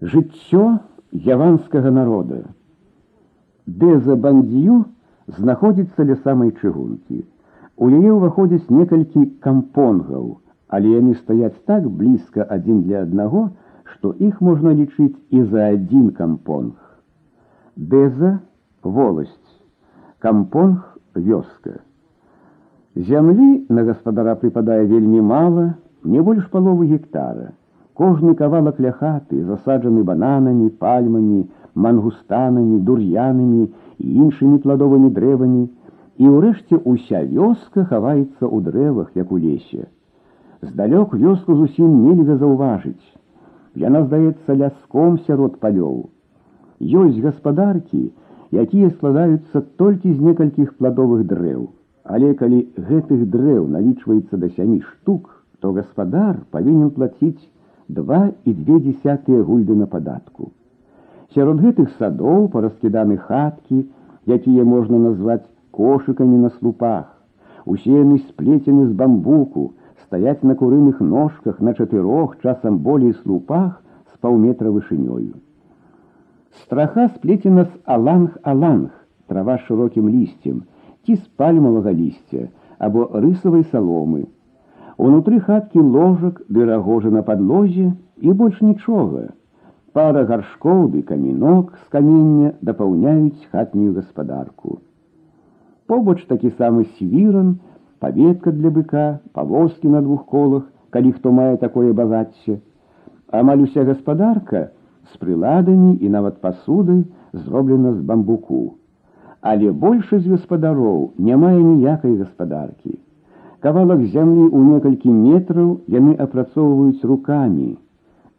Жыццё яванскага народа. Дэза бандзію знаходзіцца ля самай чыгункі. У яе ўваходзяць некалькі кампонгаў, але яны стаяць так блізка адзін для аднаго, што іх можна лічыць і за адзін кампонг. Дэза воласць, кампонг вёска. Зямлі на гаспадара прыпадае вельмі мала, не больш паловы гектара. Кожны кавалак ля хаты засаджаны бананамі, пальмамі, мангустанамі, дур'янамі і іншымі пладовымі дрэвамі, і ўрэшце уся вёска хаваецца ў дрэвах, як у лесе. Здалёк вёску зусім нельга заўважыць. Яна здаецца ляском сярод палёў. Ёсць гаспадаркі, якія складаюцца толькі з некалькіх пладовых дрэў. Але калі гэтых дрэў налічваецца да сямі штук, то гаспадар павінен плаціць два і две десятыя гульды на падатку. Сярод гэтых садоў параскіданы хаткі, якія можна назваць кошыкамі на слупах. Усе яны сплецены з бамбуку, стаяць на курыных ножках на чатырох часам болей слупах з паўметра вышынёю. Страха сплецена з аланг-аланг, трава з шырокім лісцем, ці з пальмавага лісця або рысавай саломы, Унутры хаткі ложак ды рагожы на падлозе і больш нічога. Пара гаршкоў ды камінок з камення дапаўняюць хатнюю гаспадарку. Побач такі самы свіран, паветка для быка, павозкі на двух колах, калі хто мае такое багацце. Амаль уся гаспадарка з прыладамі і нават пасудай зроблена з бамбуку. Але большасць гаспадароў не мае ніякай гаспадаркі. Кавалак зямлі ў некалькі метраў яны апрацоўваюць рукамі.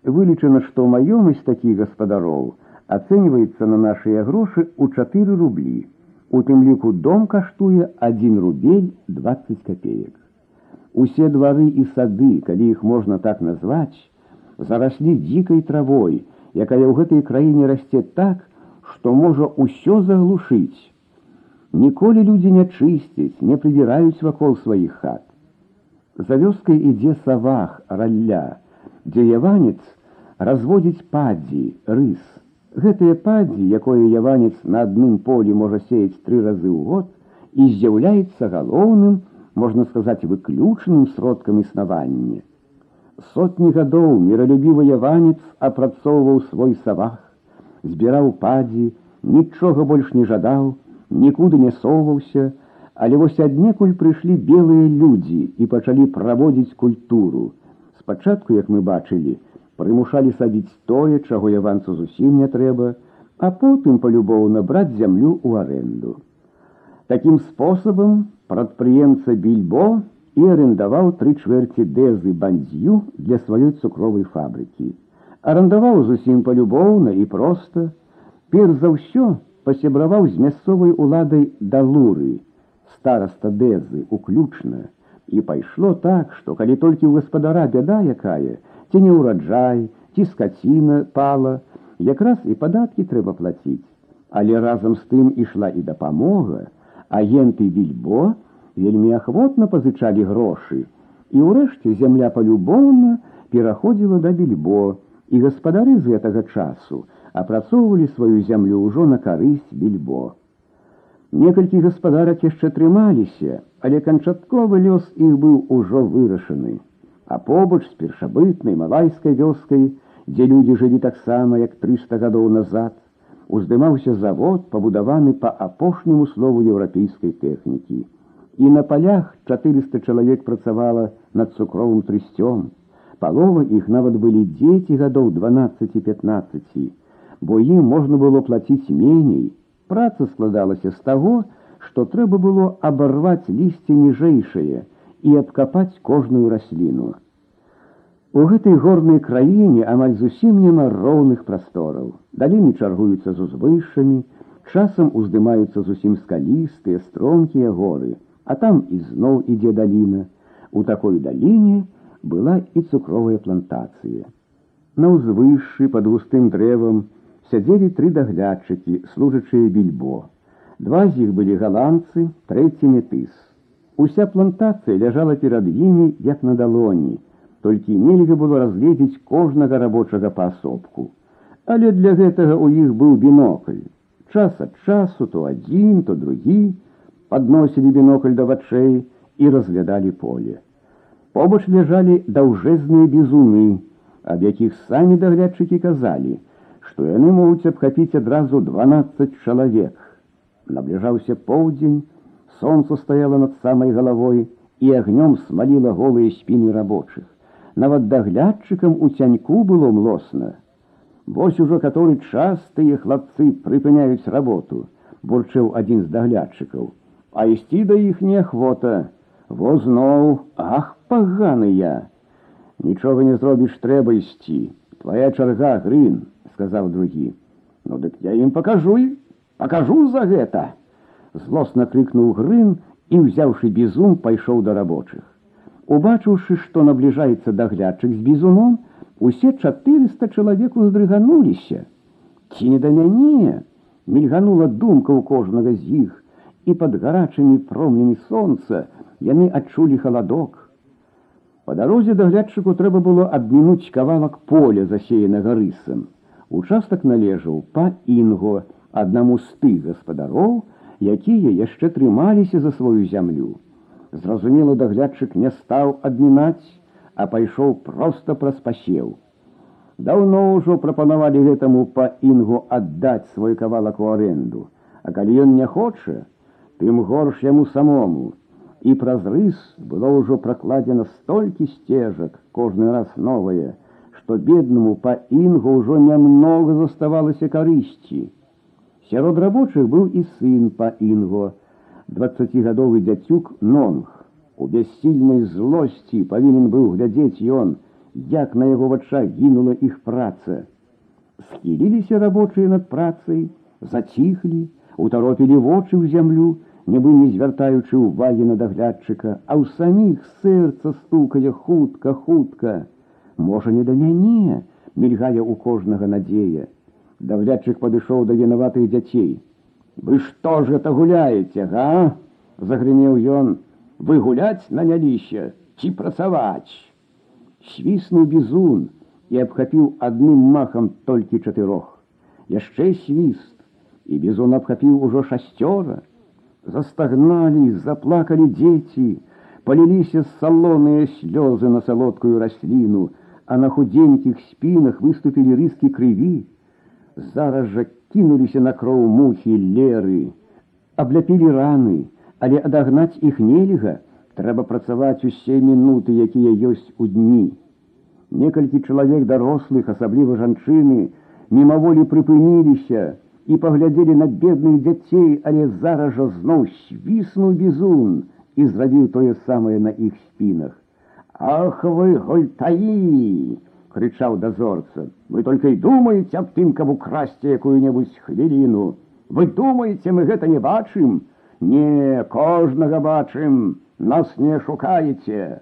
Вылічана, што маёмасць такіх гаспадароў ацэньваецца на нашыя грошы ў 4 рублі. У тым ліку дом каштуе 1 рубель 20 копеек. Усе двары і сады, калі іх можна так назваць, зараслі дзікай травой, якая ў гэтай краіне расце так, што можа ўсё заглушыць. Ніколі людзі не чысцяць, не прыбіраюць вакол сваіх хат. За вёскай ідзе савах, ралля, дзе яванец разводзіць падзі, рыс. Гэтыя падзі, якое яванец на адным полі можа сеяць тры разы ў год і з'яўляецца галоўным, можна сказаць выключным сродкам існавання. Сотні гадоў міралюбівы яванец апрацоўваў свой савах, збіраў падзі, нічога больш не жадаў, нікуды не соўваўся, але вось аднекуль прыйшлі белыя людзі і пачалі праводзіць культуру. Спачатку, як мы бачылі, прымушалі садіць тое, чаго яванцу зусім не трэба, а потым палюбоўна браць зямлю ў аренду. Такім спосабам прадпрыемца більбо і арендаваў тры чвэрці дэзы бандзю для сваёй цукровай фабрыкі. Арандаваў зусім палюбоўна і проста, перш за ўсё, пасябраваў з мясцовай уладай далуры, стараста дэзы, уключна, і пайшло так, што калі толькі ў гаспадара бяда якая, ці не ўраджай, ці скаціна пала, якраз і падаткі трэба плаціць. Але разам з тым ішла і дапамога, агенты вільбо вельмі ахвотна пазычалі грошы, і ўрэшце зямля палюбоўна пераходзіла да більбо, і гаспадары з гэтага часу, апрацоўвалі сваю зямлю ўжо на карысць більбо. Некалькі гаспадарак яшчэ трымаліся, але канчатковы лёс іх быў ужо вырашаны. А побач з першабытнай малайскай вёскай, дзе людзі жылі таксама як 300 гадоў назад, уздымаўся завод, пабудаваны па апошняму слову еўрапейскай тэхнікі. І на палях 400 чалавек працавала над цукровым трысцём. Палова іх нават былі дзеці гадоў 12-15 бо ім можна было плаціць меней. Праца складалася з таго, што трэба было абарваць лісце ніжэйшае і абкапаць кожную расліну. У гэтай горнай краіне амаль зусім няма роўных прастораў. Даліны чаргуюцца з узвышшамі, часам уздымаюцца зусім скалістыя, стромкія горы, а там ізноў ідзе даліна. У такой даліне была і цукровая плантацыя. На ўзвышшы пад густым дрэвам, сядзелі тры даглядчыкі, служачыя більбо. Два з іх былі галандцы, трэці метыс. Уся плантацыя ляжала перад імі, як на далоні, толькі нельга было разгледзець кожнага рабочага паасобку. Але для гэтага ў іх быў бінокль. Час ад часу то адзін, то другі падносілі бінокль да вачэй і разглядалі поле. Побач ляжалі даўжэзныя бізуны, аб якіх самі даглядчыкі казалі, што яны могуць абхапіць адразу 12 чалавек. Набліжаўся поўдзень, солнце стаяло над самай галавой і агнём смаліла голыя спіны рабочых. Нават даглядчыкам у цяньку было млосна. Вось ужо каторы час тыя хлапцы прыпыняюць работу, бурчэў адзін з даглядчыкаў, а ісці да іх неахвота. Во зноў, ах, паганы я. Нічога не зробіш, трэба ісці. Твоя чарга, грын, сказаў другі. Ну дык я ім пакажу, пакажу за гэта. Злосна крыкнуў грын і, ўзяўшы бізун, пайшоў да рабочых. Убачыўшы, што набліжаецца даглядчык з бізуном, усе 400 чалавек уздрыгануліся. Ці не да мяне мільганула думка ў кожнага з іх, і пад гарачымі промнямі сонца яны адчулі халадок. Па дарозе даглядчыку трэба было абмінуць кавалак поля, засеянага рысам. Участак належаў па інго аднаму з тых гаспадароў, якія яшчэ трымаліся за сваю зямлю. Зразумела, даглядчык не стаў адмінаць, а пайшоў проста праз пасеў. Даўно ўжо прапанавалі гэтаму па інгу аддаць свой кавалак у аренду, а калі ён не хоча, тым горш яму самому. І праз рыс было ўжо пракладзена столькі сцежак, кожны раз новае, што беднаму па інгу ўжо нямнога заставалася карысці. Сярод рабочых быў і сын па інго, двадцацігадовы дзяцюк нонг. У бяссільнай злосці павінен быў глядзець ён, як на яго вачах гінула іх праца. Схіліліся рабочыя над працай, заціхлі, утаропілі вочы ў зямлю, нібы не звяртаючы ўвагі на даглядчыка, а ў саміх сэрца стукае хутка, хутка. Можа, не да мяне, мільгае ў кожнага надзея. Даглядчык падышоў да вінаватых дзяцей. Вы што ж это гуляеце, га? загрымеў ён, вы гуляць наняліся ці працаваць. Свіснуў бізун і абхапіў адным махам толькі чатырох. Яшчэ свіст, і бізун абхапіў ужо шасцёра, Застагналі, заплакалі дзеці, паліліся салоныя слёзы на салодкую расліну, а на худзенькіх спінах выступілі рыскі крыві. Зараз жа кінуліся на кроў мухі леры, абляпілі раны, але адагнаць іх нельга, трэба працаваць усе мінуты, якія ёсць у дні. Некалькі чалавек дарослых, асабліва жанчыны, мімаволі прыпыніліся, і паглядзелі на бедных дзяцей, але зараз жа зноў свіснуў бізун і зрабіў тое самае на іх спінах. Ах вы гультаі! крычаў дазорца. Вы только і думаеце аб тым, каб украсці якую-небудзь хвіліну. Вы думаеце, мы гэта не бачым? Не, кожнага бачым, нас не шукаеце.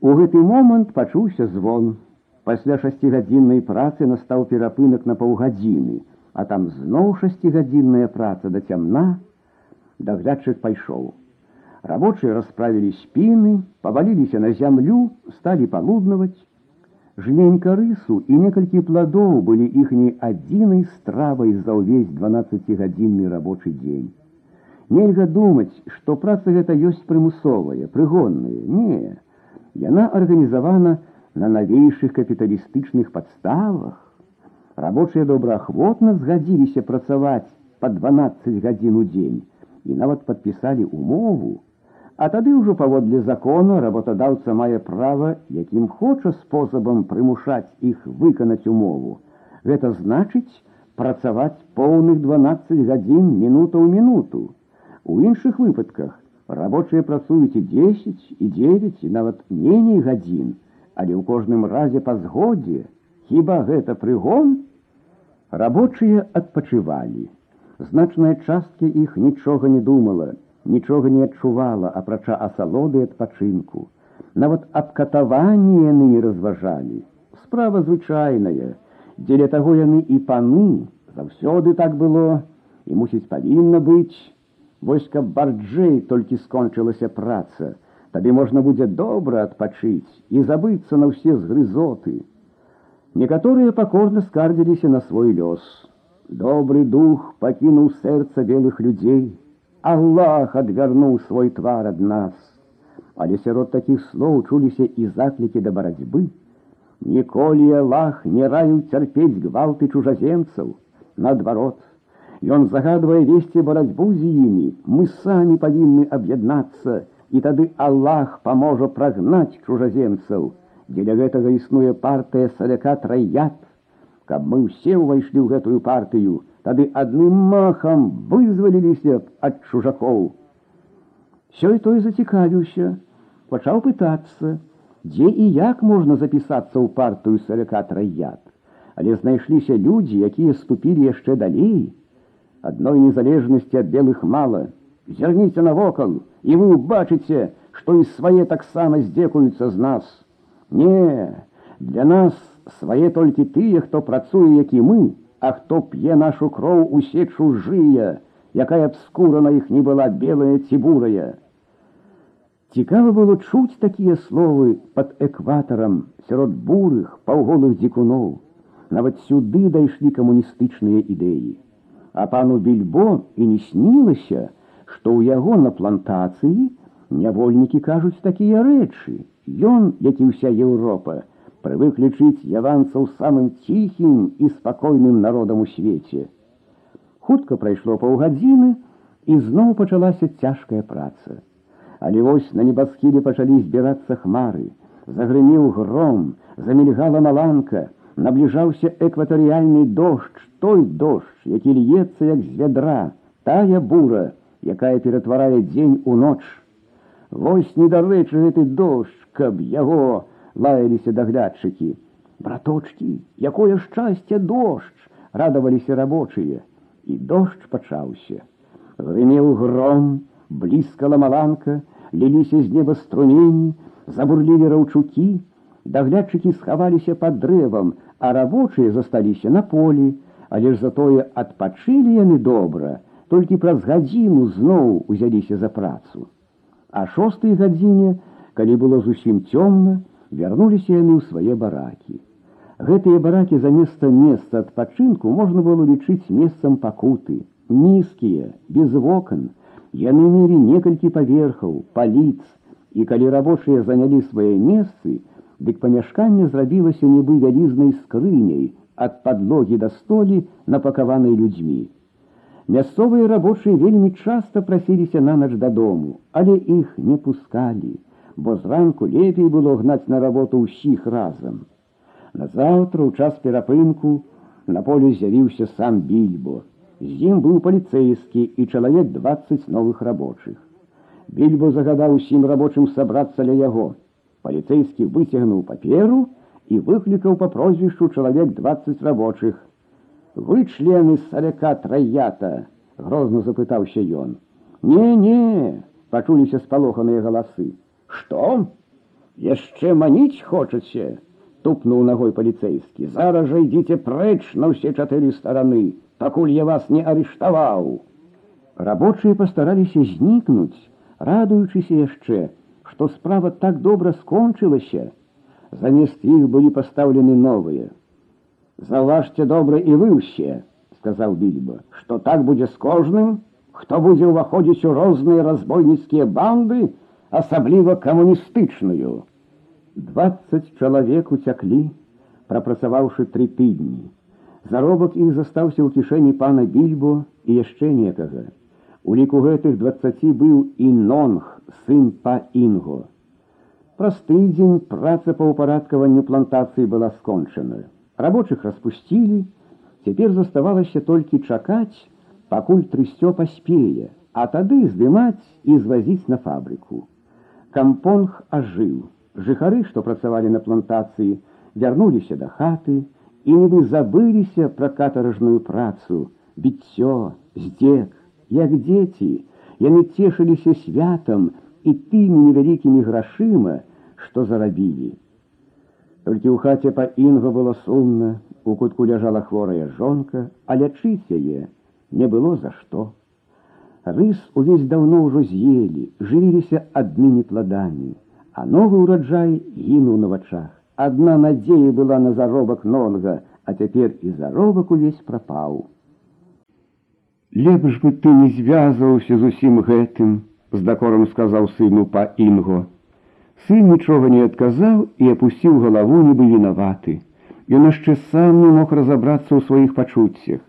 У гэты момант пачуўся звон. Пасля шасцігадзіннай працы настаў перапынак на паўгадзіны а там зноў шасцігадзінная праца да цямна, даглядчык пайшоў. Рабочыя расправілі спіны, паваліліся на зямлю, сталі палуднаваць. Жменька рысу і некалькі пладоў былі іхняй адзінай стравай за ўвесь 12гадзінны рабочы дзень. Нельга думаць, што праца гэта ёсць прымусовая, прыгонная. Не, яна арганізавана на навейшых капіталістычных падставах. Рабочие добраахвотна згадзіліся працаваць по 12 гадзін у дзень і нават падпісалі умову. А тады ўжо паводле закона работадаўца мае права, якім хоча спосабам прымушаць іх выканаць умову. Гэта значыць працаваць поўных 12 гадзін мінута ў мінуту. У іншых выпадках рабочыя працуюць і 10 і 9 і нават меней гадзін, але ў кожным разе па згодзе, Хіба гэта прыгон? Рабочыя адпачывалі. Значная частка іх нічога не думала, нічога не адчувала, апрача асалоды адпачынку. Нават аб катаванні яны не разважалі. Справа звычайная, дзеля таго яны і паны заўсёды так было і мусіць павінна быць. Вось каб барджэй толькі скончылася праца, тады можна будзе добра адпачыць і забыцца на ўсе згрызоты. Некаторыя пакорна скардзіліся на свой лёс. Добры дух пакінуў сэрца белых людзей. Аллах адвярнуў свой твар ад нас. Але сярод такіх слоў чуліся і заклікі да барацьбы. Ніколі Аллах не раіў цярпець гвалты чужаземцаў. Наадварот, Ён загадвае весці барацьбу з імі, мы самі павінны аб'яднацца, і тады Аллах паможа прагнаць чужаземцаў. Дзеля гэтага існуе партыя саляка траят. Каб мы ўсе ўвайшлі ў гэтую партыю, тады адным махам вызваліліся ад чужакоў. Сёй той зацікавіўся, пачаў пытацца, дзе і як можна запісацца ў партыю саляка траят. Але знайшліся людзі, якія ступілі яшчэ далей. Адной незалежнасці ад белых мала. Зірніце навокал, і вы ўбачыце, што і свае таксама здзекуюцца з нас. Не, для нас свае толькі тыя, хто працуе, як і мы, а хто п'е нашу кроў усе чужыя, якая б скура на іх не была белая ці бурая. Цікава было чуць такія словы пад экватарам сярод бурых паўголых дзікуноў. Нават сюды дайшлі камуністычныя ідэі. А пану більбо і не снілася, што ў яго на плантацыі нявольнікі кажуць такія рэчы. Ён, як і ўся Еўропа, прывык лічыць яванцаў самым ціхім і спакойным народам у свеце. Хутка прайшло паўгадзіны, і зноў пачалася цяжкая праца. Але вось на небасхіле пачалі збірацца хмары, загрымеў гром, замільгала маланка, набліжаўся экватарыяльны дождж, той дождж, які льецца як з вядра, тая бура, якая ператварае дзень у ноч. Вось недарэчы гэты дождж, каб яго лаяліся даглядчыкі. Браточкі, якое шчасце дождж, радаваліся рабочыя, і дождж пачаўся. Грымеў гром, блізкала маланка, ліліся з неба струмені, забурлілі раўчукі, даглядчыкі схаваліся пад дрэвам, а рабочыя засталіся на полі, але ж затое адпачылі яны добра, толькі праз гадзіну зноў узяліся за працу. А шостой гадзіне, калі было зусім цёмна, вярнуліся яны ў свае баракі. Гэтыя баракі за места месца адпачынку можна было лічыць месцам пакуты, нізкія, без вокон. Яны мелі некалькі паверхаў, паліц, і калі рабочыя занялі свае месцы, дык памяшканне зрабілася нібы вялізнай скрыняй ад падлогі да столі, напакаванай людзьмі. Мясцовыя рабочыя вельмі часта прасіліся на нач дадому, але іх не пускалі, бо зранку лепей было гнаць на работу ўсіх разам. Назаўтра ў час перапынку на поле з'явіўся сам більбо. З ім быў паліцэйскі і чалавек 20 новых рабочых. Більбо загадаў усім рабочым сабрацца ля яго. Паліцэйскі выцягнуў паперу і выклікаў па прозвішчу чалавек 20 рабочых. Вы члены саляка траята, грозно запытаўся ён. Не, не, пачуліся спалоханыя галасы. Што? Яшчэ маніць хочаце, тупнуў ногой паліцэйскі. Зараз жа ідзіце прэч на ўсе чатыры стараны, пакуль я вас не арыштаваў. Рабочыя пастараліся знікнуць, радуючыся яшчэ, што справа так добра скончылася. Замест іх былі пастаўлены новыя. Заўважце добра і вы ўсе, сказаў більба, што так будзе з кожным, хто будзе ўваходзіць у розныя разбойніцкія банды, асабліва камуністычную. Двадцать чалавек уцяклі, прапрацаваўшы тры тыдні. Заробак іх застаўся ў кішэні пана більбо і яшчэ некага. У ліку гэтых двадцаці быў і нонг, сын па інго. Праз тыдзень праца па ўпарадкаванню плантацыі была скончана. Рабочих распусцілі, цяпер заставалася толькі чакаць, пакуль трысцё паспее, а тады здымаць і звазіць на фабрыку. Кампонг ажыў. Жыхары, што працавалі на плантацыі, вярнуліся да хаты і нібы забыліся пра катаражную працу, біццё, здзек, як дзеці, яны цешыліся святам і тымі невялікімі грашыма, што зарабілі. Толькі ў хаце па інго было сумна, у кутку ляжала хворая жонка, а лячыць яе не было за што. Рыс увесь даўно ўжо з'елі, жывіліся аднымі пладамі, а новы ўраджай гінуў на вачах. Адна надзея была на заробак нонга, а цяпер і заробак увесь прапаў. Лепш бы ты не звязваўся з усім гэтым, з дакорам сказаў сыну па інго. Сын нічога не адказаў і апусціў галаву нібы вінаваты. Ён яшчэ сам не мог разабрацца ў сваіх пачуццях.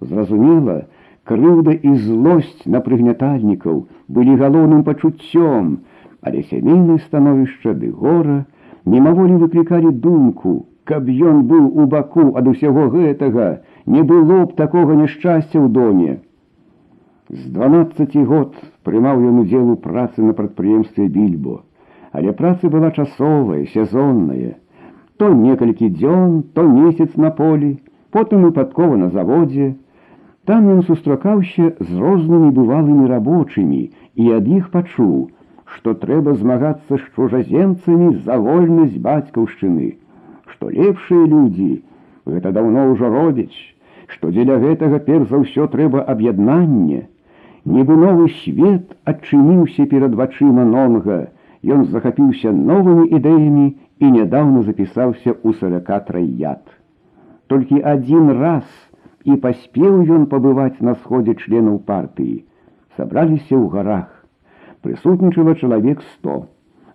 Зразумела, крыўда і злосць на прыгнятальнікаў былі галоўным пачуццём, але сямейнае становішча ды гора мімаволі выклікалі думку, каб ён быў у баку ад усяго гэтага, не было б такога няшчасця ў доме. З 12 год прымаў ён удзел у працы на прадпрыемстве більбо, але праца была часовая, сезонная. То некалькі дзён, то месяц на полі, потым выпадкова на заводзе. Там ён сустракаўся з рознымі бывалымі рабочымі і ад іх пачуў, што трэба змагацца з чужаземцамі за вольнасць бацькаўшчыны, што лепшыя людзі гэта даўно ўжо робяць, што дзеля гэтага перш за ўсё трэба аб'яднанне. Нібы новы свет адчыніўся перад вачыма нонга, ён захапіўся новымі ідэямі і нядаўна запісаўся ў сарака траяд. Толькі адзін раз і паспеў ён пабываць на сходзе членаў партыі, сабраліся ў гарах прысутнічала чалавек сто.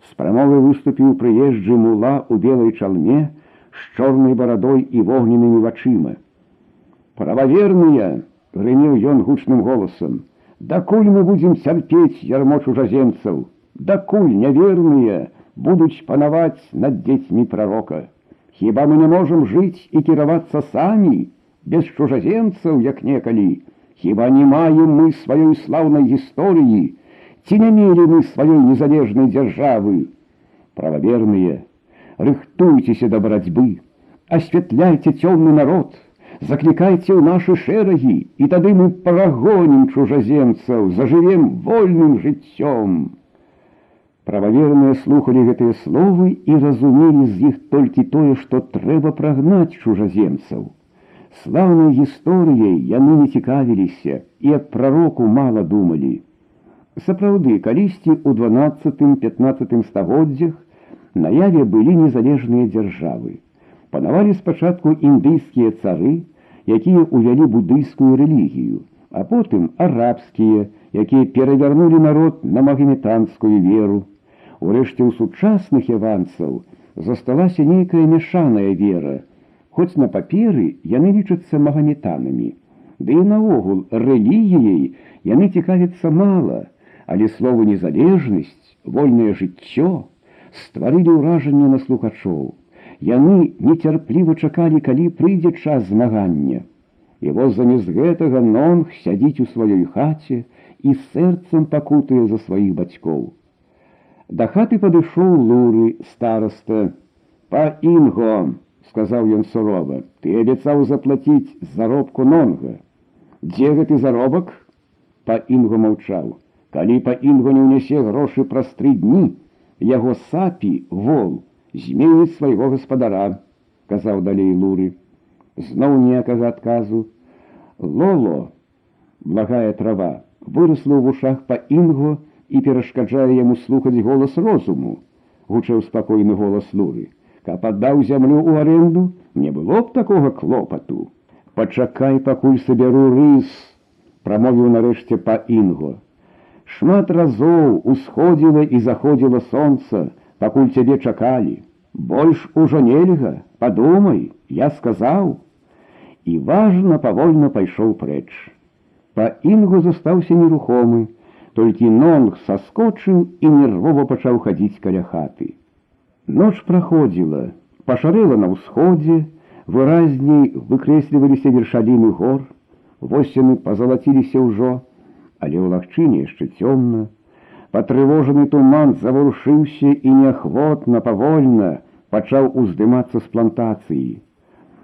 З прамовы выступіў прыезджы мула ў белай чалме з чорнай барадой і вогненымі вачыма. Прававерныя, грымеў ён гучным голасам, дакуль мы будзем цярпець ярмо чужаземцаў, дакуль няверныя будуць панаваць над дзецьмі прарока. Хіба мы не можам жыць і кіравацца самі, без чужаземцаў, як некалі, Хіба не маем мы сваёй слаўнай гісторыі, ці не мелі мы сваёй незалежнай дзяржавы. Прававерныя, рыхтуйцеся да барацьбы, асвятляйце цёмны народ, заклікайце ў нашы шэрагі, і тады мы парагонім чужаземцаў, зажывем вольным жыццём. Прававерныя слухалі гэтыя словы і разумелі з іх толькі тое, што трэба прагнаць чужаземцаў. Слаўнай гісторыяй яны не цікавіліся і аб прароку мала думалі. Сапраўды, калісьці ў 12-15 стагоддзях наяве былі незалежныя дзяржавы. Панавалі спачатку індыйскія цары, якія ўвялі будыйскую рэлігію, а потым арабскія, якія перавярнулі народ на магометанскую веру. Урэшце ў сучасных яванцаў засталася нейкая мяшаная вера, хоць на паперы яны лічацца магометанамі. Ды і наогул рэлігіяй яны цікавяцца мала, але слово незалежнасць, вольнае жыццё стварылі ўражанне на слухачоў. Яны нецярпліва чакалі, калі прыйдзе час змагання. І воз замест гэтага нонг сядзіць у сваёй хаце і сэрцам пакутае за сваіх бацькоў. Да хаты падышоў луры староста. Па інго, сказаў ён сурова, ты абяцаў заплаціць заробку нонга. Дзе гэты заробак? Па інго маўчаў. Калі па інгу не ўнясе грошы праз тры дні, яго сапі вол зменіць свайго гаспадара, казаў далей луры. Зноў ніякага адказу. Лоло, благая трава, выросла ў вушах па інгу і перашкаджае яму слухаць голас розуму, гучаў спакойны голас луры. Каб аддаў зямлю ў аренду, не было б такога клопату. Пачакай, пакуль сабяру рыс, прамовіў нарэшце па інгу. Шмат разоў усходзіла і заходзіла сонца, пакуль цябе чакалі. Больш ужо нельга, падумай, я сказаў. І важна павольна пайшоў прэч. Па інгу застаўся нерухомы, толькі нонг саскочыў і нервова пачаў хадзіць каля хаты. Ноч праходзіла, пашарэла на ўсходзе, выразней выкрэсліваліся вершаліны гор, восены пазалаціліся ўжо, але ў лагчыне яшчэ цёмна. Патрывожаны туман заварушыўся і неахвотна павольна пачаў уздымацца з плантацыі.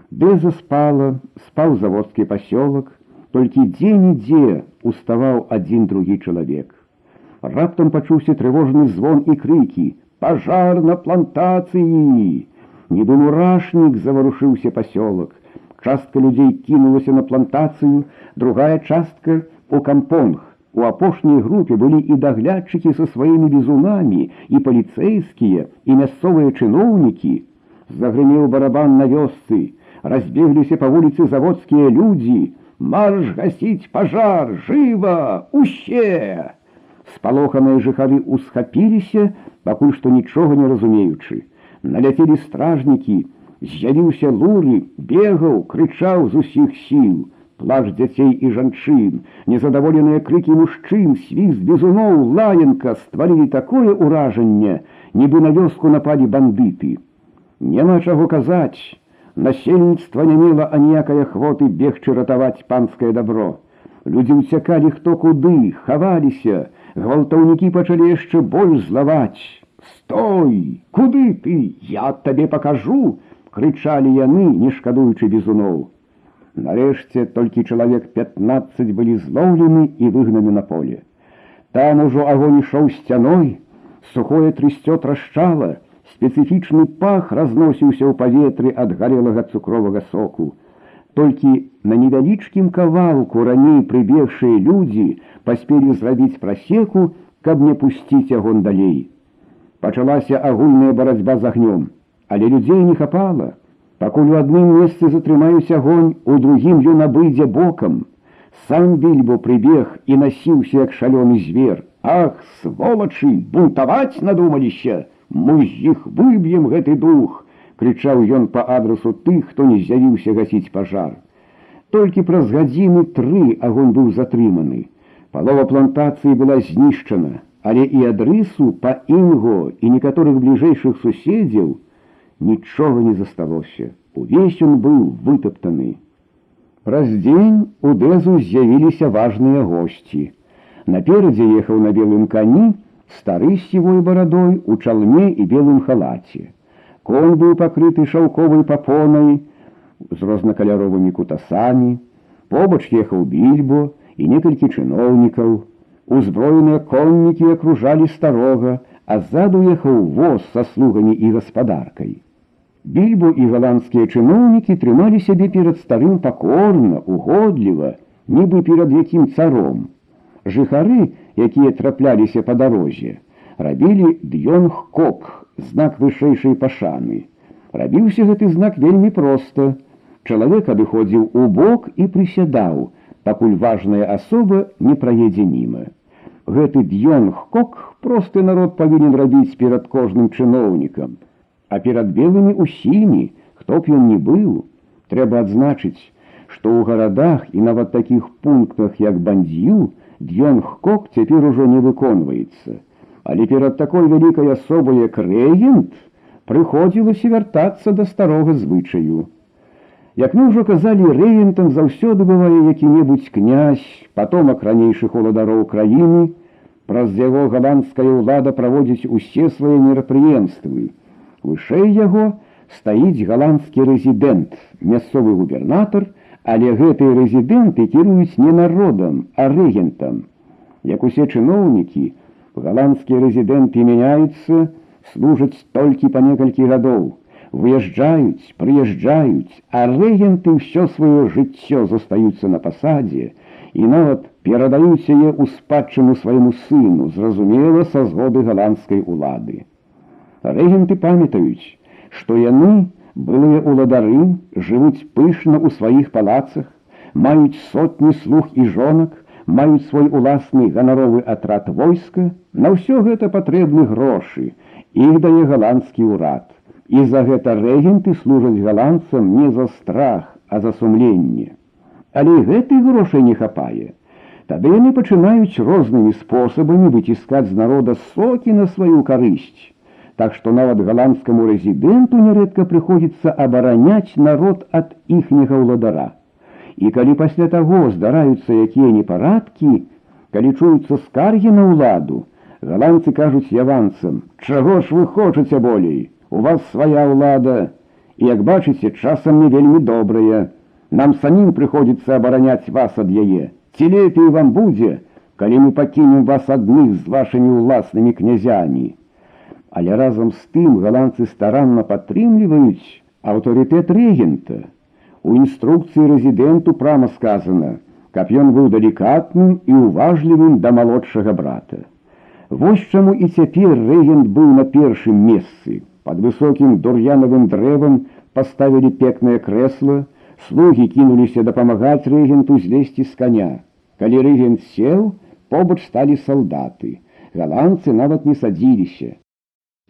Беза спала, спаў заводскі пасёлак, толькі дзе-нідзе уставаў адзін другі чалавек. Раптам пачуўся трывожны звон і крыкі: пажар на плантацыі! Нібы мурашнік заварушыўся пасёлак. Частка людзей кінулася на плантацыю, другая частка у кампонг. У апошняй групе былі і даглядчыкі са сваімі бізунамі, і паліцэйскія, і мясцовыя чыноўнікі. загрымеў барабан на вёсцы, разбегліся па вуліцы заводскія людзі, марш гасіць пажар, жыва, усе! Спалоханыя жыхары усхапіліся, пакуль што нічога не разумеючы. Наляцелі стражнікі, з'явіўся луры, бегаў, крычаў з усіх сіл, плач дзяцей і жанчын, незадаволеныя крыкі мужчын, свіст бізуноў, лаянка стварылі такое ўражанне, нібы на вёску напалі бандыты. Няма чаго казаць, насельніцтва не мела аніякай ахвоты бегчы ратаваць панскае добро. Людзі ўцякалі хто куды, хаваліся, гвалтаўнікі пачалі яшчэ больш злаваць. Стой, куды ты, я табе пакажу, крычалі яны, не шкадуючы бізуноў. Нарэшце толькі чалавек 15 былі злоўлены і выгнаны на поле. Там ужо агонь ішоў сцяной, сухое трысцё трашчала, спецыфічны пах разносіўся ў паветры ад гарелага цукровага соку. Толькі на невялічкім кавалку раней прыбегшыя людзі паспелі зрабіць прасеку, каб не пусціць агон далей. Пачалася агульная барацьба з агнём, але людзей не хапала. Пакуль у адным месцы затрымаюць агонь, у другім ён абыдзе бокам. Сам більбо прыбег і насіўся як шалёны звер. Ах, сволачы, бунтаваць надумаліся, мы з іх выб'ем гэты дух крычаў ён па адрасу тых, хто не з'явіўся гасіць пажар. Толькі праз гадзіны тры агонь быў затрыманы. Палова плантацыі была знішчана, але і адрысу па інго і некаторых бліжэйшых суседзяў нічога не засталося. Увесь ён быў вытаптаны. Праз дзень у дэзу з'явіліся важныя госці. Наперадзе ехаў на белым кані стары з сівой барадой у чалме і белым халаце. Конь быў пакрыты шаўковай папонай з рознакаляровымі кутасамі, побач ехаў більбо і некалькі чыноўнікаў. Узброеныя коннікі акружалі старога, а ззаду ехаў воз са слугамі і гаспадаркай. Більбо і галандскія чыноўнікі трымалі сябе перад старым пакорна, угодліва, нібы перад якім царом. Жыхары, якія трапляліся па дарозе, рабілі д'ёнг кок, знак вышэйшай пашаны. Рабіўся гэты знак вельмі проста. Чалавек адыходзіў у бок і прысядаў, пакуль важная асоба не праедзе міма. Гэты д'ёнг кок просты народ павінен рабіць перад кожным чыноўнікам, а перад белымі усімі, хто б ён не быў, трэба адзначыць, што ў гарадах і нават такіх пунктах, як бандзю, д'ёнг кок цяпер ужо не выконваецца Але перад такой вялікай асобай як рэгент прыходзілася вяртацца да старога звычаю. Як мы ўжо казалі рэгентам заўсёды бывае які-небудзь князь, патомак ранейшых уладароў краіны, праз яго галандская ўлада праводзіць усе свае мерапрыемствы. Вышэй яго стаіць галандскі рэзідэнт, мясцовы губернатар, але гэтыя рэзідэнты кіруюць не народам, а рэгентам. Як усе чыноўнікі, Голландские резиденты меняются, служат толькі по некалькі гадоў, выязджаюць, прыязджаюць, а рэгенты ўсё сваё жыццё застаюцца на пасадзе і нават перадаюць яе ў спадчыну свайму сыну, зразумела са згоды галандскай улады. Рэгенты памятаюць, што яны, былыя уладары, жывуць пышна ў сваіх палацах, маюць сотні слуг і жонак, маюць свой уласны ганаровы атрад войска, на ўсё гэта патрэбны грошы, іх дае галандскі ўрад. І за гэта рэгенты служаць галандцам не за страх, а за сумленне. Але гэтай грошай не хапае. Тады яны пачынаюць рознымі спосабамі выціскаць з народа сокі на сваю карысць. Так што нават галандскаму рэзідэнту нярэдка прыходзіцца абараняць народ ад іхняга ўладара. І калі пасля таго здараюцца якія непарадкі, калі чуюцца скаргі на ўладу, галандцы кажуць яванцам: Чаго ж вы хочаце болей? У вас свая ўлада, і як бачыце, часам не вельмі добрая. Нам самім прыходзіцца абараняць вас ад яе. Ці лепей вам будзе, калі мы пакінем вас адных з вашымі ўласнымі князямі. Але разам з тым галандцы старанна падтрымліваюць аўтарытэт рэгента. У інструкцыі рэзідэнту прама сказана, каб ён быў далікатным і уважлівым да малодшага брата. Вось чаму і цяпер рэгент быў на першым месцы. Под высоким дур'янавым дрэвам поставили пекнае крэсла, слуги кінуліся дапамагаць рэгенту злезці з коня. Калі рэгент сеў, побач сталі салдаты. Галандцы нават не садзіліся.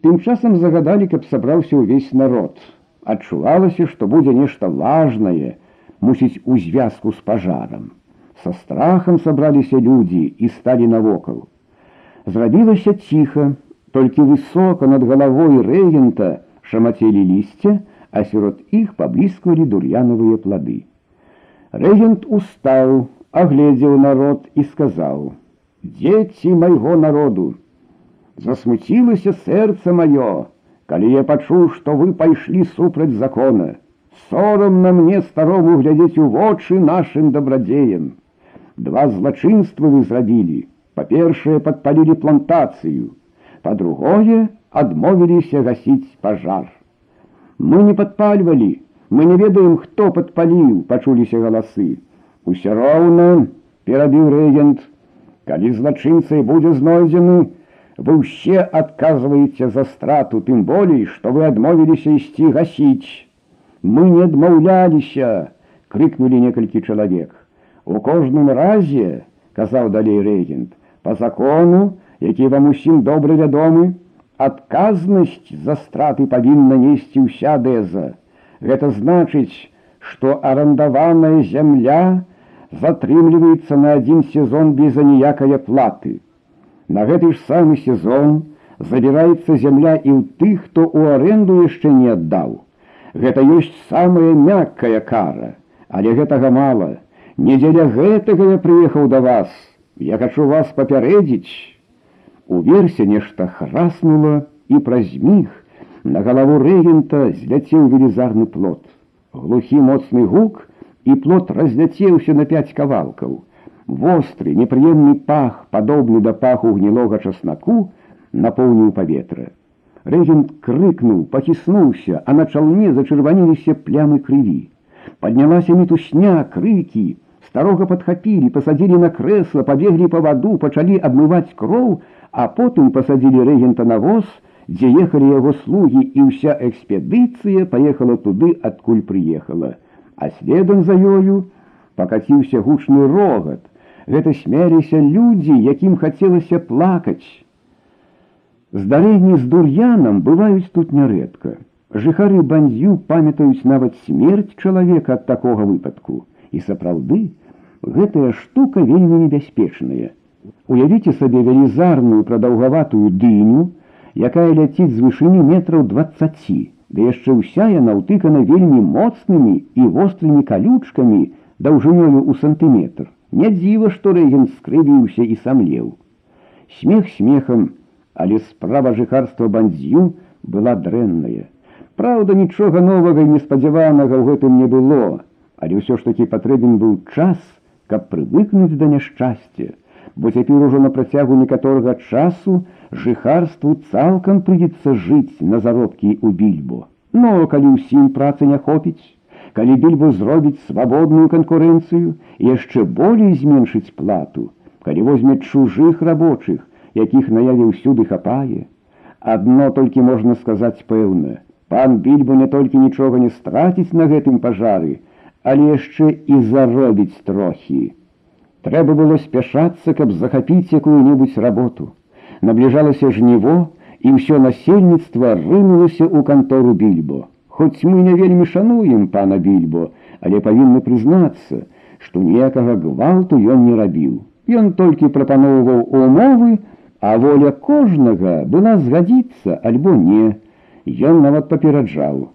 Тым часам загадалі, каб сабраўся ўвесь народ. Адчувалася, што будзе нешта важнае, мусіць у звязку з пажарам. Са страхам сабраліся людзі і сталі навокал. Зрабілася ціха, толькі высока над галавой рэгента шамацелі лісце, а сярод іх паблісквалі дур'янавыя плады. Рэгент устаў, агледзеў народ і сказаў: « Дзеці майго народу, засмуцілася сэрца маё, калі я пачуў, што вы пайшлі супраць закона. Сорамна мне старому глядзець у вочы нашим дабрадзеям. Два злачынства вы зрабілі. Па-першае, падпалілі плантацыю, па-другое, адмовіліся гасіць пажар. Мы не падпальвалі, мы не ведаем, хто падпаліў, пачуліся галасы. Усё роўна перабіў рэгент, калі злачынцай будзе знойдзены, вы ўсе адказваеце за страту, тым болей, што вы адмовіліся ісці гасіць. Мы не адмаўляліся, крыкнулі некалькі чалавек. У кожным разе, казаў далей рэгент, по закону, які вам усім добра вядомы, адказнасць за страты павінна несці ўся дэза. Гэта значыць, што арандаваная зямля затрымліваецца на адзін сезон без аніякае платы. На гэты ж самы сезон забіраецца зямля і ў тых, хто ў аренду яшчэ не аддаў. Гэта ёсць самая мяккая кара, але гэтага мала. Не дзеля гэтага я прыехаў да вас. Я хочу вас папярэдзіць. Уверсе нешта храснула і праз міг на галаву рэгента зляцеў велізарны плод. Глухі моцны гук і плод разляцеўся на пяць кавалкаў. Востры, непрыемны пах, падобны да паху гнілога часнаку, напоўніў паветра. Рэгент крыкнуў, паціснуўся, а на чалне зачырваніліся плямы крыві. Паднялася мітусня, крыкі, Старога падхапілі, пасадзілі на крэсла, пабеглі па ваду, пачалі абмываць кроў, а потым пасадзілі рэгента на воз, дзе ехалі яго слугі і ўся экспедыцыя паехала туды, адкуль прыехала. А следам за ёю пакаціўся гучны рогат. Гэта смяліся людзі, якім хацелася плакаць. Здарэнні з дур'янам бываюць тут нярэдка. Жыхары бандзю памятаюць нават смерць чалавека ад такога выпадку. І сапраўды, гэтая штука вельмі небяспечная. Уявіце сабе велізарную прадаўгаватую дыню, якая ляціць з вышыні метраў 20, да яшчэ ўся яна ўтыкана вельмі моцнымі і вострымі калючкамі даўжынёю ў сантыметр. Не дзіва, што рэгент скрывіўся і самлеў. Смех смехам, але справа жыхарства бандзю была дрэнная. Праўда, нічога новага і неспадзяванага ў гэтым не было, але ўсё ж такі патрэбен быў час, каб прывыкнуць да няшчасця, бо цяпер ужо на працягу некаторага часу жыхарству цалкам прыйдзецца жыць на заробкі ў більбо. Но калі ўсім працы не хопіць, калі більбо зробіць свабодную канкурэнцыю яшчэ болей зменшыць плату, калі возьме чужых рабочых, якіх наяве ўсюды хапае, адно толькі можна сказаць пэўна, пан більбо не толькі нічога не страціць на гэтым пажары, але яшчэ і заробіць трохі. Трэба было спяшацца, каб захапіць якую-небудзь работу. Набліжалася жніво, і ўсё насельніцтва рынулася ў кантору більбо. Хоць мы не вельмі шануем пана більбо, але павінны прызнацца, што ніякага гвалту ён не рабіў. Ён толькі прапаноўваў умовы, а воля кожнага была згадзіцца альбо не. Ён нават папераджаў.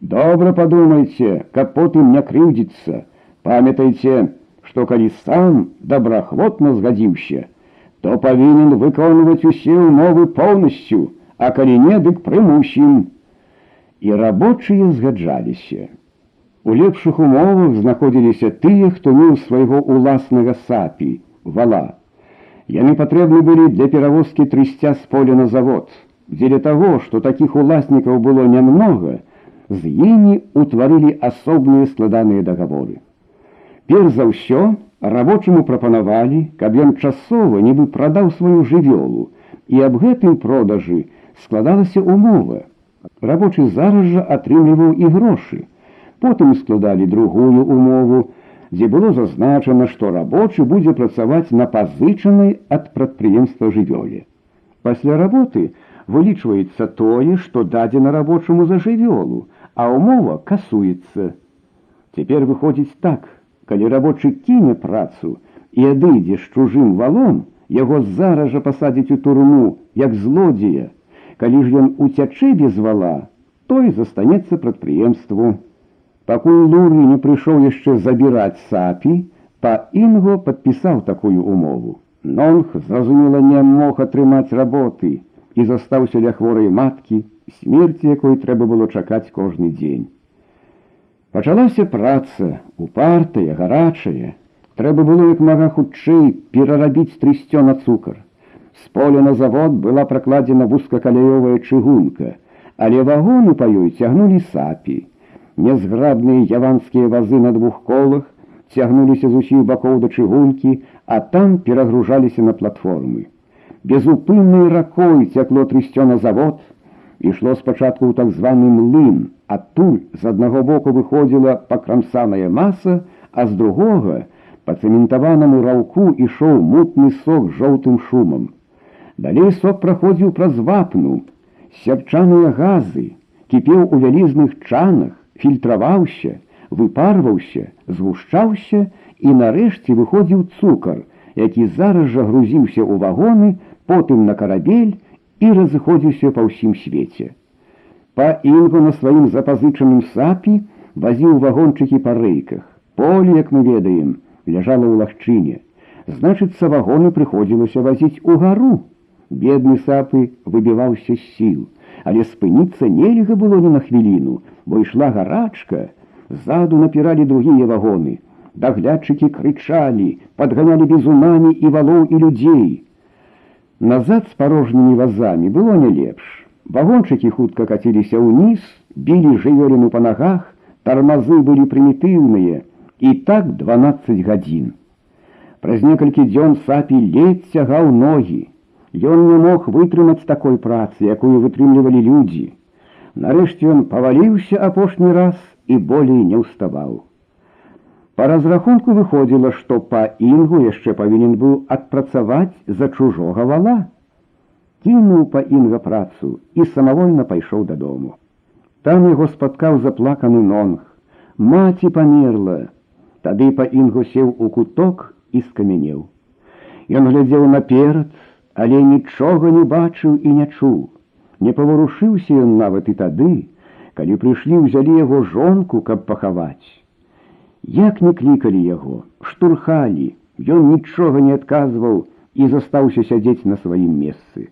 Добра подумайте, каб потым не крыўдзіцца. Памятайце, што калі сам добраахвотна згадзіўся, то павінен выконваць усе ўмовы поўнасцю, а калі не, дык прымусім. І рабочыя згаджаліся. У лепшых умовах знаходзіліся тыя, хто меў свайго уласнага сапі, вала. Яны патрэбны былі для перавозкі трысця з поля на завод. Дзеля таго, што такіх уласнікаў было нямнога, з імі утварылі асобныя складаныя дагаворы. Перш за ўсё рабочаму прапанавалі, каб ён часова нібы прадаў сваю жывёлу, і аб гэтым продажы складалася умова. Рабочы зараз жа атрымліваў і грошы. Потым складалі другую умову, дзе было зазначана, што рабочы будзе працаваць на пазычанай ад прадпрыемства жывёле. Пасля работы вылічваецца тое, што дадзена рабочаму за жывёлу, а умова касуецца. Цяпер выходзіць так, калі рабочы кіне працу і адыдзе з чужым валом, яго зараз жа пасадзіць у турму, як злодзея. Калі ж ён уцячэ без вала, той застанецца прадпрыемству. Пакуль Луры не прыйшоў яшчэ забіраць сапі, па інго падпісаў такую умову. Нонг, зразумела, не мог атрымаць работы і застаўся ля хворай маткі, смерці якой трэба было чакаць кожны дзень. Пачалася праца, упартая, гарачая. Трэба было як мага хутчэй перарабіць трысцё на цукар. З поля на завод была пракладзена вузкакалеёвая чыгунка, але вагоны па ёй цягнулі сапі. Нязграбныя яванскія вазы на двух колах цягнуліся з усіх бакоў да чыгункі, а там перагружаліся на платформы. Безупыннай ракой цякло трысцё на завод, ішло спачатку ў так званы млын, адтуль з аднаго боку выходзіла пакрамсаная маса, а з другога па цэментаванаму раўку ішоў мутны сок жоўтым шумам. Далей сок праходзіў праз вапну, сярчаныя газы, кіпеў у вялізных чанах, фільтраваўся, выпарваўся, згушчаўся і нарэшце выходзіў цукар, які зараз жа грузіўся ў вагоны, потым на карабель, і разыходзіўся па ўсім свеце. Па інгу на сваім запазычаным сапі вазіў вагончыкі па рэйках. Поле, як мы ведаем, ляжала ў лагчыне. Значыцца, вагоны прыходзілася вазіць у гару. Бедны сапы выбіваўся з сіл, але спыніцца нельга было ні на хвіліну, бо ішла гарачка, ззаду напіралі другія вагоны. Даглядчыкі крычалі, падганялі бізунамі і валоў і людзей. Назад з парожнымі вазамі было не лепш. Вагончыкі хутка каціліся ўніз, білі жывёліну па нагах, тармазы былі прымітыўныя, і так 12 гадзін. Праз некалькі дзён сапі ледзь цягаў ногі. Ён не мог вытрымаць такой працы, якую вытрымлівалі людзі. Нарэшце ён паваліўся апошні раз і болей не ўставаў. Па разрахунку выходзіла, што па інгу яшчэ павінен быў адпрацаваць за чужога вала. Кінуў па інга працу і самавольна пайшоў дадому. Там яго спаткаў заплаканы нонг. Маці памерла. Тады па інгу сеў у куток і скамянеў. Ён глядзеў наперад, але нічога не бачыў і не чуў. Не паварушыўся ён нават і тады, калі прыйшлі ўзялі яго жонку, каб пахаваць. Як не клікалі яго, штурхалі, ён нічога не адказваў і застаўся сядзець на сваім месцы.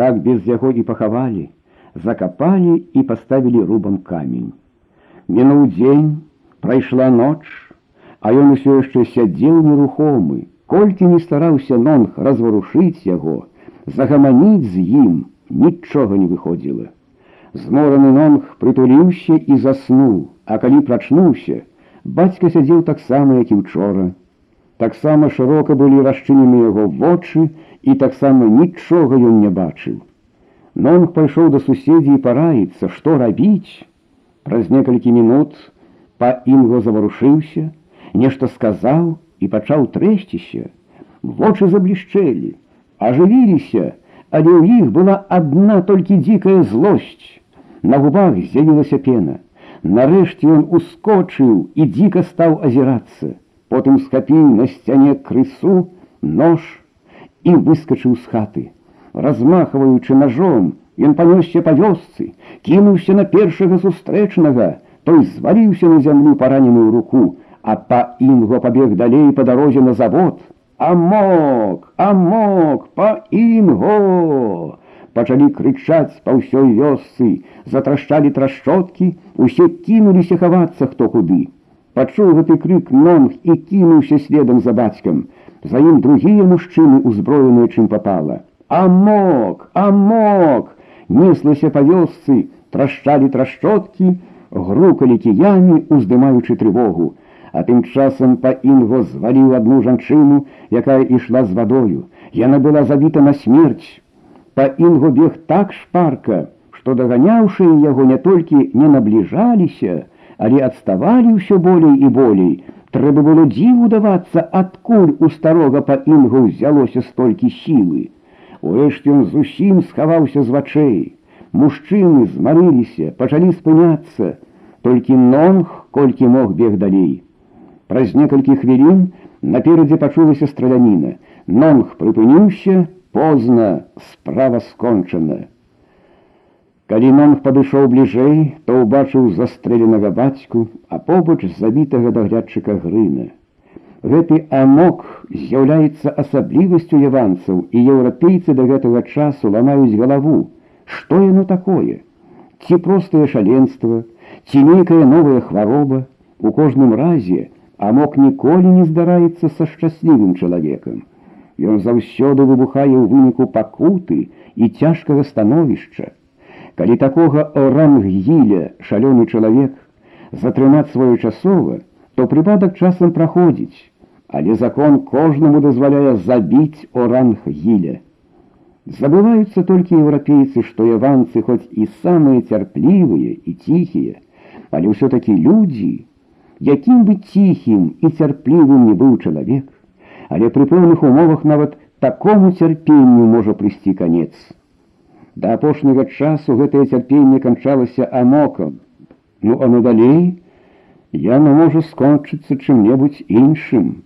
Так без яго і пахавалі, закапалі і паставілі рубам камень. Мінуў дзень, прайшла ноч, а ён усё яшчэ сядзеў нерухомы, колькі не стараўся нонг разварушыць яго, загаманіць з ім нічога не выходзіла. Змораны нонг прытуліўся і заснуў, а калі прачнуўся, Бацька сядзеў таксама, як і учора. Таксама шырока былі расчынены яго вочы і таксама нічога ён не бачыў. Нонг пайшоў да суседзі і параіцца, што рабіць. Праз некалькі мінут па інго заварушыўся, нешта сказаў і пачаў трэсціся. Вочы заблішчэлі, ажывіліся, але ў іх была адна толькі дзікая злосць. На губах з'явілася пена. Нарэшце ён ускочыў і дзіка стаў азірацца, потым схапіў на сцяне крысу нож і выскочыў з хаты. Размахваючы ножом, ён панёсся па вёсцы, кінуўся на першага сустрэчнага, той зваліўся на зямлю параненую руку, а па інго пабег далей па дарозе на завод. Амок, амок, па інго! пачалі крычаць па ўсёй вёсцы, затрашчалі трашчоткі, усе кінуліся хавацца хто куды. Пачуў гэты крык нонг і кінуўся следам за бацькам. За ім другія мужчыны узброеныя чым папала. Амок, амок! Неслася па вёсцы, трашчалі трашчоткі, грукалі кіямі, уздымаючы трывогу. А тым часам па інго зваліў адну жанчыну, якая ішла з вадою. Яна была забіта на смерць, па інгу бег так шпарка, што даганяўшыя яго не толькі не набліжаліся, але адставалі ўсё болей і болей. Трэба было дзіву давацца, адкуль у старога па інгу ўзялося столькі сілы. Урэшце ён зусім схаваўся з вачэй. Мужчыны змарыліся, пачалі спыняцца, толькі нонг, колькі мог бег далей. Праз некалькі хвілін наперадзе пачулася страляніна. Нонг прыпыніўся, позна, справа скончана. Калі Нонг падышоў бліжэй, то ўбачыў застрэленага бацьку, а побач забітага даглядчыка грына. Гэты амок з'яўляецца асаблівасцю яванцаў, і еўрапейцы да гэтага часу ламаюць галаву, што яно такое? Ці простае шаленства, ці нейкая новая хвароба, у кожным разе амок ніколі не здараецца са шчаслівым чалавекам. Ён заўсёды выбухае ў выніку пакуты і цяжкага становішча. Калі такога оранггіля шалёны чалавек затрымаць своечасова, то прыпадак часам праходзіць, але закон кожнаму дазваляе забіць оранггіля. Забываюцца толькі еўрапейцы, што яванцы хоць і самыя цярплівыя і ціхія, але ўсё-такі людзі, якім бы ціхім і цярплівым не быў чалавек, але пры пэўных умовах нават такому цярпенню можа прыйсці канец. Да апошняга часу гэтае цярпенне канчалася амокам. Ну а надалей яно можа скончыцца чым-небудзь іншым.